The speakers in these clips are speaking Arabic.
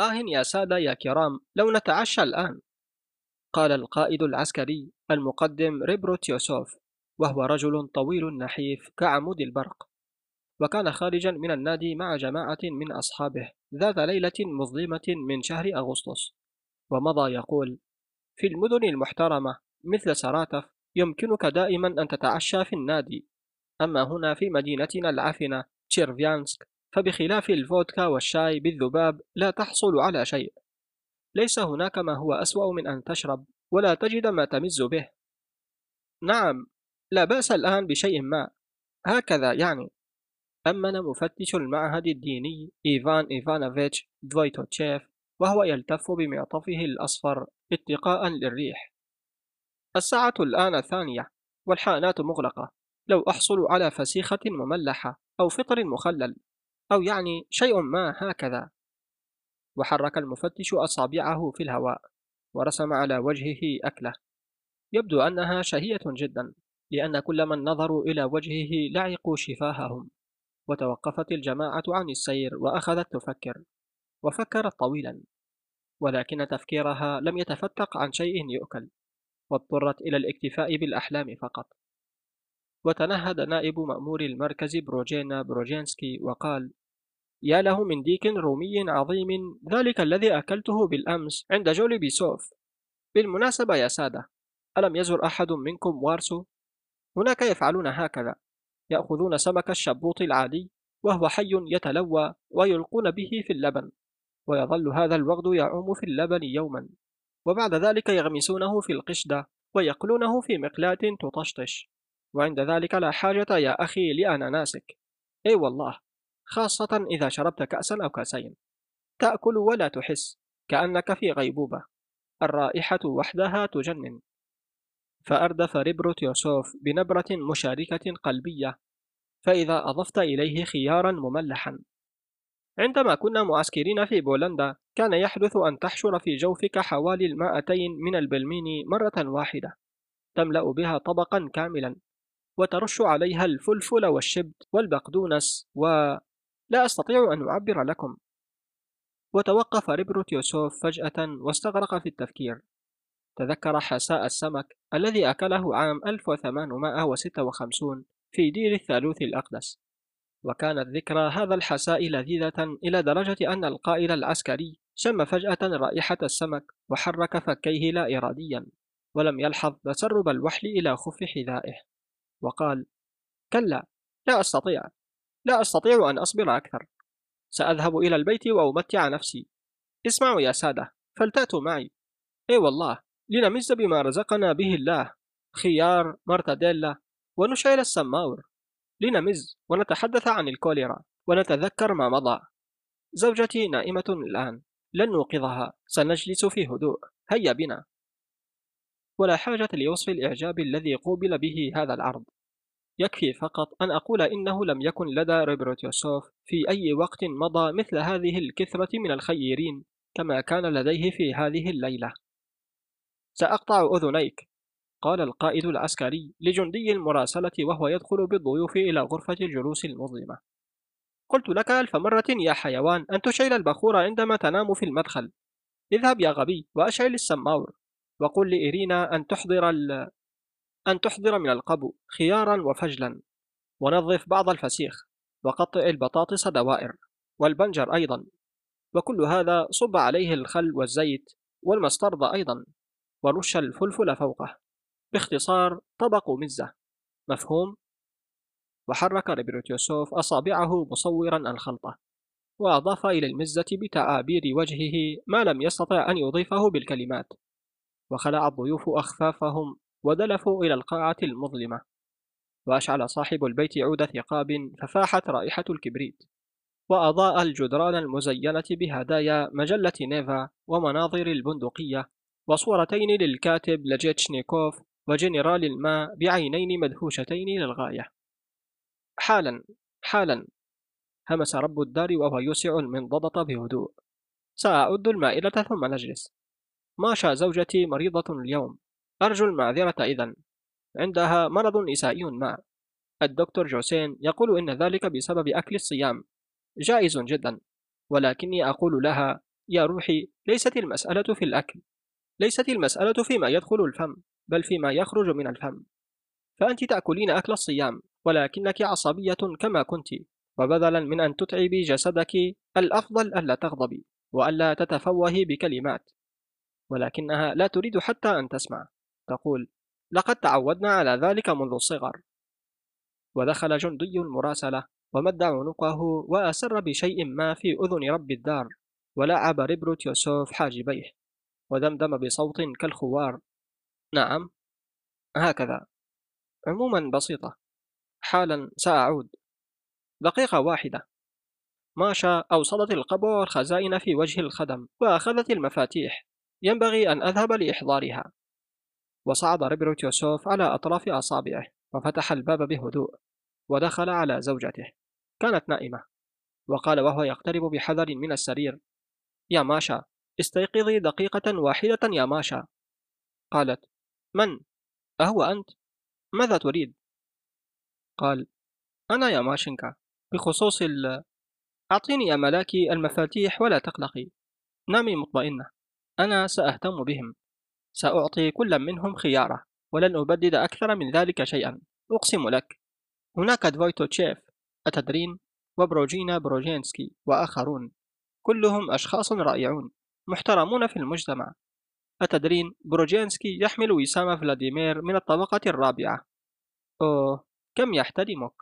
آه يا سادة يا كرام لو نتعشى الآن. قال القائد العسكري المقدم ريبروتيوسوف وهو رجل طويل نحيف كعمود البرق. وكان خارجا من النادي مع جماعة من أصحابه ذات ليلة مظلمة من شهر أغسطس. ومضى يقول في المدن المحترمة مثل ساراتوف يمكنك دائما أن تتعشى في النادي. أما هنا في مدينتنا العفنة تشيرفيانسك فبخلاف الفودكا والشاي بالذباب لا تحصل على شيء. ليس هناك ما هو أسوأ من أن تشرب ولا تجد ما تمز به. نعم لا بأس الآن بشيء ما. هكذا يعني. أمن مفتش المعهد الديني إيفان إيفانوفيتش دويتوتشيف وهو يلتف بمعطفه الأصفر اتقاء للريح. الساعة الآن الثانية والحانات مغلقة. لو أحصل على فسيخة مملحة أو فطر مخلل أو يعني شيء ما هكذا. وحرك المفتش أصابعه في الهواء ورسم على وجهه أكلة. يبدو أنها شهية جدا لأن كل من نظروا إلى وجهه لعقوا شفاههم. وتوقفت الجماعة عن السير وأخذت تفكر. وفكرت طويلا. ولكن تفكيرها لم يتفتق عن شيء يؤكل. واضطرت إلى الاكتفاء بالأحلام فقط. وتنهد نائب مأمور المركز بروجينا بروجينسكي وقال يا له من ديك رومي عظيم ذلك الذي أكلته بالأمس عند جولي بيسوف. بالمناسبة يا سادة ألم يزر أحد منكم وارسو؟ هناك يفعلون هكذا يأخذون سمك الشبوط العادي وهو حي يتلوى ويلقون به في اللبن ويظل هذا الوغد يعوم في اللبن يوما. وبعد ذلك يغمسونه في القشدة ويقلونه في مقلاة تطشطش. وعند ذلك لا حاجة يا أخي لأناناسك. أي والله! خاصة إذا شربت كأسا أو كأسين. تأكل ولا تحس كأنك في غيبوبة. الرائحة وحدها تجنن. فأردف ريبروتيوسوف بنبرة مشاركة قلبية. فإذا أضفت إليه خيارا مملحا. عندما كنا معسكرين في بولندا كان يحدث أن تحشر في جوفك حوالي المائتين من البلمين مرة واحدة. تملأ بها طبقا كاملا. وترش عليها الفلفل والشبت والبقدونس و لا أستطيع أن أعبر لكم. وتوقف ريبروتيوسوف فجأة واستغرق في التفكير. تذكر حساء السمك الذي أكله عام 1856 في دير الثالوث الأقدس. وكانت ذكرى هذا الحساء لذيذة إلى درجة أن القائد العسكري شم فجأة رائحة السمك وحرك فكيه لا إراديا ولم يلحظ تسرب الوحل إلى خف حذائه. وقال كلا لا أستطيع. لا أستطيع أن أصبر أكثر. سأذهب إلى البيت وأمتع نفسي. اسمعوا يا سادة فلتأتوا معي. إي والله لنمز بما رزقنا به الله. خيار مرتديلا ونشعل السماور. لنمز ونتحدث عن الكوليرا ونتذكر ما مضى. زوجتي نائمة الآن لن نوقظها. سنجلس في هدوء. هيا بنا. ولا حاجة لوصف الإعجاب الذي قوبل به هذا العرض. يكفي فقط أن أقول إنه لم يكن لدى ريبروتيوسوف في أي وقت مضى مثل هذه الكثرة من الخيرين كما كان لديه في هذه الليلة. سأقطع أذنيك قال القائد العسكري لجندي المراسلة وهو يدخل بالضيوف إلى غرفة الجلوس المظلمة. قلت لك ألف مرة يا حيوان أن تشعل البخور عندما تنام في المدخل. اذهب يا غبي وأشعل السماور. وقل لإيرينا أن تحضر ال... أن تحضر من القبو خيارا وفجلا. ونظف بعض الفسيخ. وقطع البطاطس دوائر. والبنجر أيضا. وكل هذا صب عليه الخل والزيت والمسترد أيضا. ورش الفلفل فوقه. باختصار طبق مزة. مفهوم؟ وحرك ريبروتيوسوف أصابعه مصورا الخلطة. وأضاف إلى المزة بتعابير وجهه ما لم يستطع أن يضيفه بالكلمات. وخلع الضيوف أخفافهم. ودلفوا إلى القاعة المظلمة. وأشعل صاحب البيت عود ثقاب ففاحت رائحة الكبريت. وأضاء الجدران المزينة بهدايا مجلة نيفا ومناظر البندقية. وصورتين للكاتب لجيتشنيكوف وجنرال ما بعينين مدهوشتين للغاية. حالا حالا همس رب الدار وهو يوسع المنضدة بهدوء. سأعد المائدة ثم نجلس. ماشا زوجتي مريضة اليوم. أرجو المعذرة إذا عندها مرض نسائي ما. الدكتور جوسين يقول إن ذلك بسبب أكل الصيام. جائز جدا. ولكني أقول لها يا روحي ليست المسألة في الأكل. ليست المسألة فيما يدخل الفم بل فيما يخرج من الفم. فأنت تأكلين أكل الصيام ولكنك عصبية كما كنت وبدلا من أن تتعبي جسدك الأفضل ألا تغضبي وألا تتفوهي بكلمات. ولكنها لا تريد حتى أن تسمع. تقول لقد تعودنا على ذلك منذ الصغر. ودخل جندي المراسلة ومد عنقه وأسر بشيء ما في أذن رب الدار ولعب ريبروتيوسوف حاجبيه ودمدم بصوت كالخوار نعم هكذا عموما بسيطة حالا سأعود. دقيقة واحدة. ماشا أوصلت القبو والخزائن في وجه الخدم وأخذت المفاتيح ينبغي أن أذهب لإحضارها. وصعد ريبروتيوسوف على أطراف أصابعه وفتح الباب بهدوء ودخل على زوجته كانت نائمة وقال وهو يقترب بحذر من السرير يا ماشا استيقظي دقيقة واحدة يا ماشا قالت من؟ أهو أنت؟ ماذا تريد؟ قال أنا يا ماشنكا بخصوص ال أعطيني يا ملاكي المفاتيح ولا تقلقي نامي مطمئنة أنا سأهتم بهم سأعطي كل منهم خيارة ولن أبدد أكثر من ذلك شيئا. أقسم لك. هناك دويتوتشيف أتدرين وبروجينا بروجينسكي وآخرون. كلهم أشخاص رائعون محترمون في المجتمع. أتدرين بروجينسكي يحمل وسام فلاديمير من الطبقة الرابعة. أوه كم يحترمك؟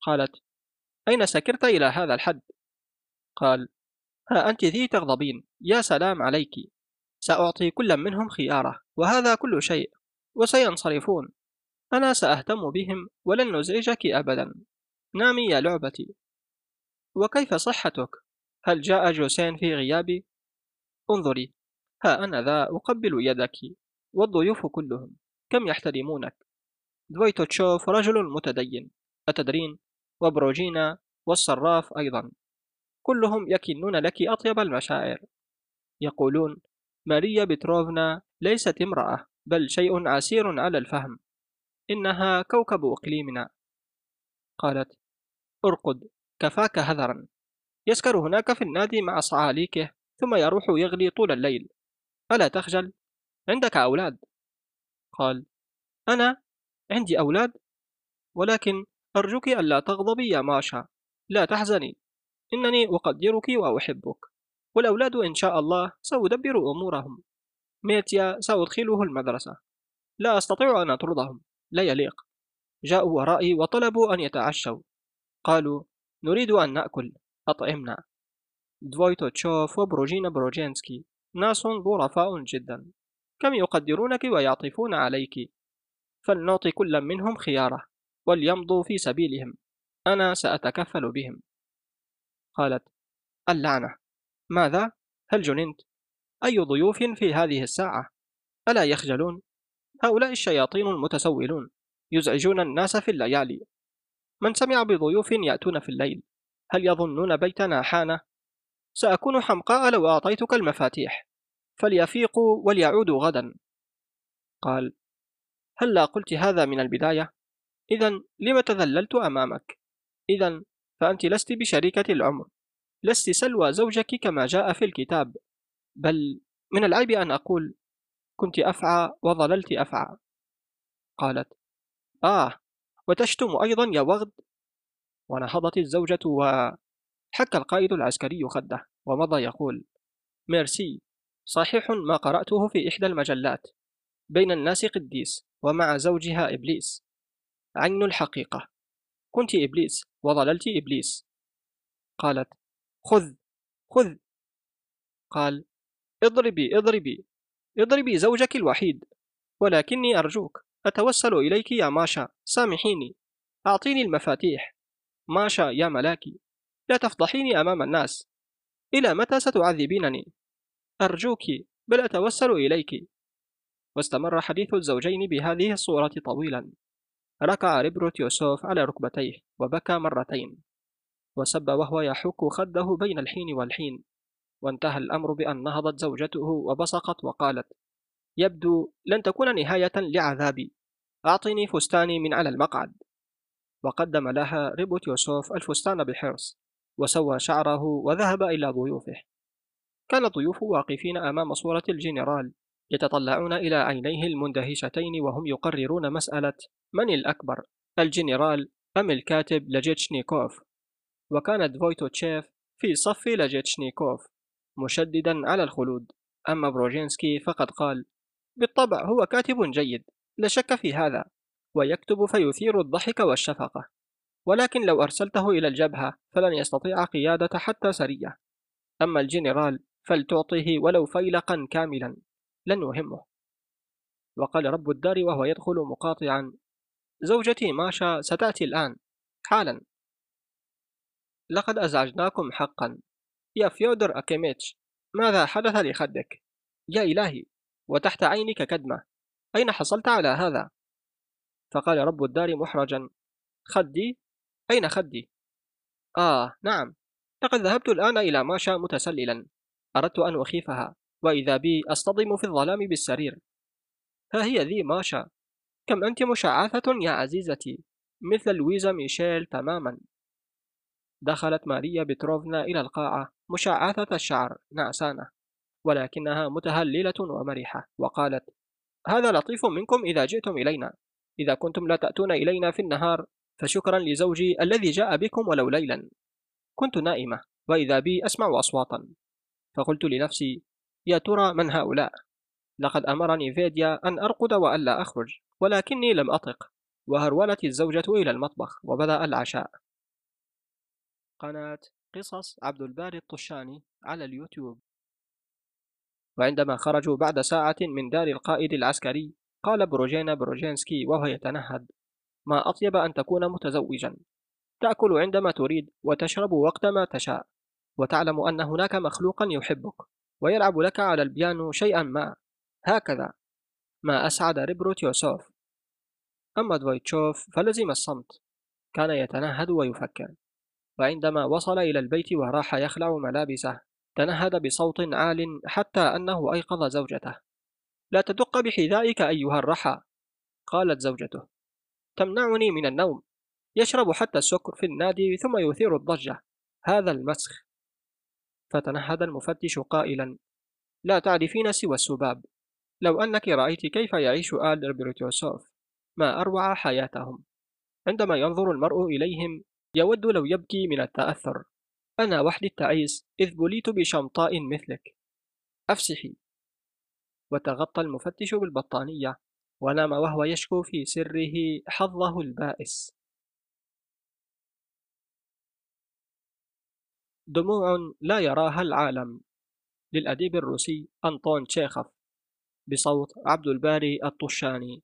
قالت أين سكرت إلى هذا الحد؟ قال ها أنت ذي تغضبين. يا سلام عليك. سأعطي كل منهم خيارة وهذا كل شيء وسينصرفون. أنا سأهتم بهم ولن نزعجك أبدا. نامي يا لعبتي. وكيف صحتك؟ هل جاء جوسين في غيابي؟ انظري. ها أنا ذا أقبل يدك والضيوف كلهم. كم يحترمونك؟ دويتو تشوف رجل متدين. أتدرين؟ وبروجينا والصراف أيضا. كلهم يكنون لك أطيب المشاعر. يقولون ماريا بتروفنا ليست امرأة بل شيء عسير على الفهم. إنها كوكب إقليمنا. قالت أرقد كفاك هذرا. يسكر هناك في النادي مع صعاليكه ثم يروح يغلي طول الليل. ألا تخجل؟ عندك أولاد. قال أنا عندي أولاد ولكن أرجوك ألا تغضبي يا ماشا. لا تحزني. إنني أقدرك وأحبك. والأولاد إن شاء الله سأدبر أمورهم. ميتيا سأدخله المدرسة. لا أستطيع أن أطردهم. لا يليق. جاءوا ورائي وطلبوا أن يتعشوا. قالوا نريد أن نأكل. أطعمنا. دويتوتشيف وبروجينا بروجينسكي ناس ظرفاء جدا كم يقدرونك ويعطفون عليك فلنعطي كل منهم خيارة وليمضوا في سبيلهم أنا سأتكفل بهم قالت اللعنة ماذا؟ هل جننت؟ أي ضيوف في هذه الساعة؟ ألا يخجلون؟ هؤلاء الشياطين المتسولون يزعجون الناس في الليالي من سمع بضيوف يأتون في الليل هل يظنون بيتنا حانة؟ سأكون حمقاء لو أعطيتك المفاتيح فليفيقوا وليعودوا غدا قال هل لا قلت هذا من البداية؟ إذا لم تذللت أمامك؟ إذا فأنت لست بشريكة العمر لست سلوى زوجك كما جاء في الكتاب. بل من العيب أن أقول كنت أفعى وظللت أفعى. قالت آه وتشتم أيضا يا وغد. ونهضت الزوجة وحك القائد العسكري خده ومضى يقول ميرسي صحيح ما قرأته في إحدى المجلات بين الناس قديس ومع زوجها إبليس. عين الحقيقة كنت إبليس وظللت إبليس. قالت خذ خذ. قال اضربي اضربي اضربي زوجك الوحيد ولكني أرجوك أتوسل إليك يا ماشا سامحيني. أعطيني المفاتيح. ماشا يا ملاكي لا تفضحيني أمام الناس. إلى متى ستعذبينني؟ أرجوك بل أتوسل إليك. واستمر حديث الزوجين بهذه الصورة طويلا. ركع ريبروتيوسوف على ركبتيه وبكى مرتين. وسب وهو يحك خده بين الحين والحين وانتهى الأمر بأن نهضت زوجته وبصقت وقالت يبدو لن تكون نهاية لعذابي أعطني فستاني من على المقعد. وقدم لها ريبوتيوسوف الفستان بحرص وسوى شعره وذهب إلى ضيوفه. كان الضيوف واقفين أمام صورة الجنرال يتطلعون إلى عينيه المندهشتين وهم يقررون مسألة من الأكبر الجنرال أم الكاتب لجيتشنيكوف؟ وكان دويتوتشيف في صف لجيتشنيكوف مشددا على الخلود. أما بروجينسكي فقد قال بالطبع هو كاتب جيد لا شك في هذا ويكتب فيثير الضحك والشفقة. ولكن لو أرسلته إلى الجبهة فلن يستطيع قيادة حتى سرية أما الجنرال فلتعطه ولو فيلقا كاملا لن يهمه. وقال رب الدار وهو يدخل مقاطعا زوجتي ماشا ستأتي الآن. حالا. لقد أزعجناكم حقا. يا فيودر أكيميتش ماذا حدث لخدك؟ يا إلهي وتحت عينك كدمة. أين حصلت على هذا؟ فقال رب الدار محرجا. خدي؟ أين خدي؟ آه نعم. لقد ذهبت الآن إلى ماشا متسللا. أردت أن أخيفها وإذا بي أصطدم في الظلام بالسرير. ها هي ذي ماشا كم أنت مشعثة يا عزيزتي. مثل لويزا ميشيل تماما. دخلت ماريا بتروفنا إلى القاعة مشعثة الشعر نعسانة ولكنها متهللة ومرحة وقالت هذا لطيف منكم إذا جئتم إلينا. إذا كنتم لا تأتون إلينا في النهار فشكرا لزوجي الذي جاء بكم ولو ليلا. كنت نائمة وإذا بي أسمع أصواتا. فقلت لنفسي يا ترى من هؤلاء؟ لقد أمرني فيديا أن أرقد وألا أخرج ولكني لم أطق. وهرولت الزوجة إلى المطبخ وبدأ العشاء. قناة قصص عبد الباري الطشاني على اليوتيوب. وعندما خرجوا بعد ساعة من دار القائد العسكري قال بروجينا بروجينسكي وهو يتنهد ما أطيب أن تكون متزوجا. تأكل عندما تريد وتشرب وقتما تشاء. وتعلم أن هناك مخلوقا يحبك ويلعب لك على البيانو شيئا ما. هكذا. ما أسعد ريبروتيوسوف. أما دويتشوف فلزم الصمت. كان يتنهد ويفكر. وعندما وصل إلى البيت وراح يخلع ملابسه تنهد بصوت عال حتى أنه أيقظ زوجته. لا تدق بحذائك أيها الرحى. قالت زوجته. تمنعني من النوم. يشرب حتى السكر في النادي ثم يثير الضجة. هذا المسخ. فتنهد المفتش قائلا. لا تعرفين سوى السباب. لو أنك رأيت كيف يعيش آل ريبرتوسوف ما أروع حياتهم. عندما ينظر المرء إليهم يود لو يبكي من التأثر. أنا وحدي التعيس إذ بليت بشمطاء مثلك. أفسحي. وتغطى المفتش بالبطانية. ونام وهو يشكو في سره حظه البائس. دموع لا يراها العالم. للأديب الروسي أنطون تشيخوف بصوت عبد الباري الطشاني.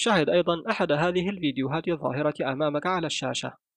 شاهد أيضا أحد هذه الفيديوهات الظاهرة أمامك على الشاشة.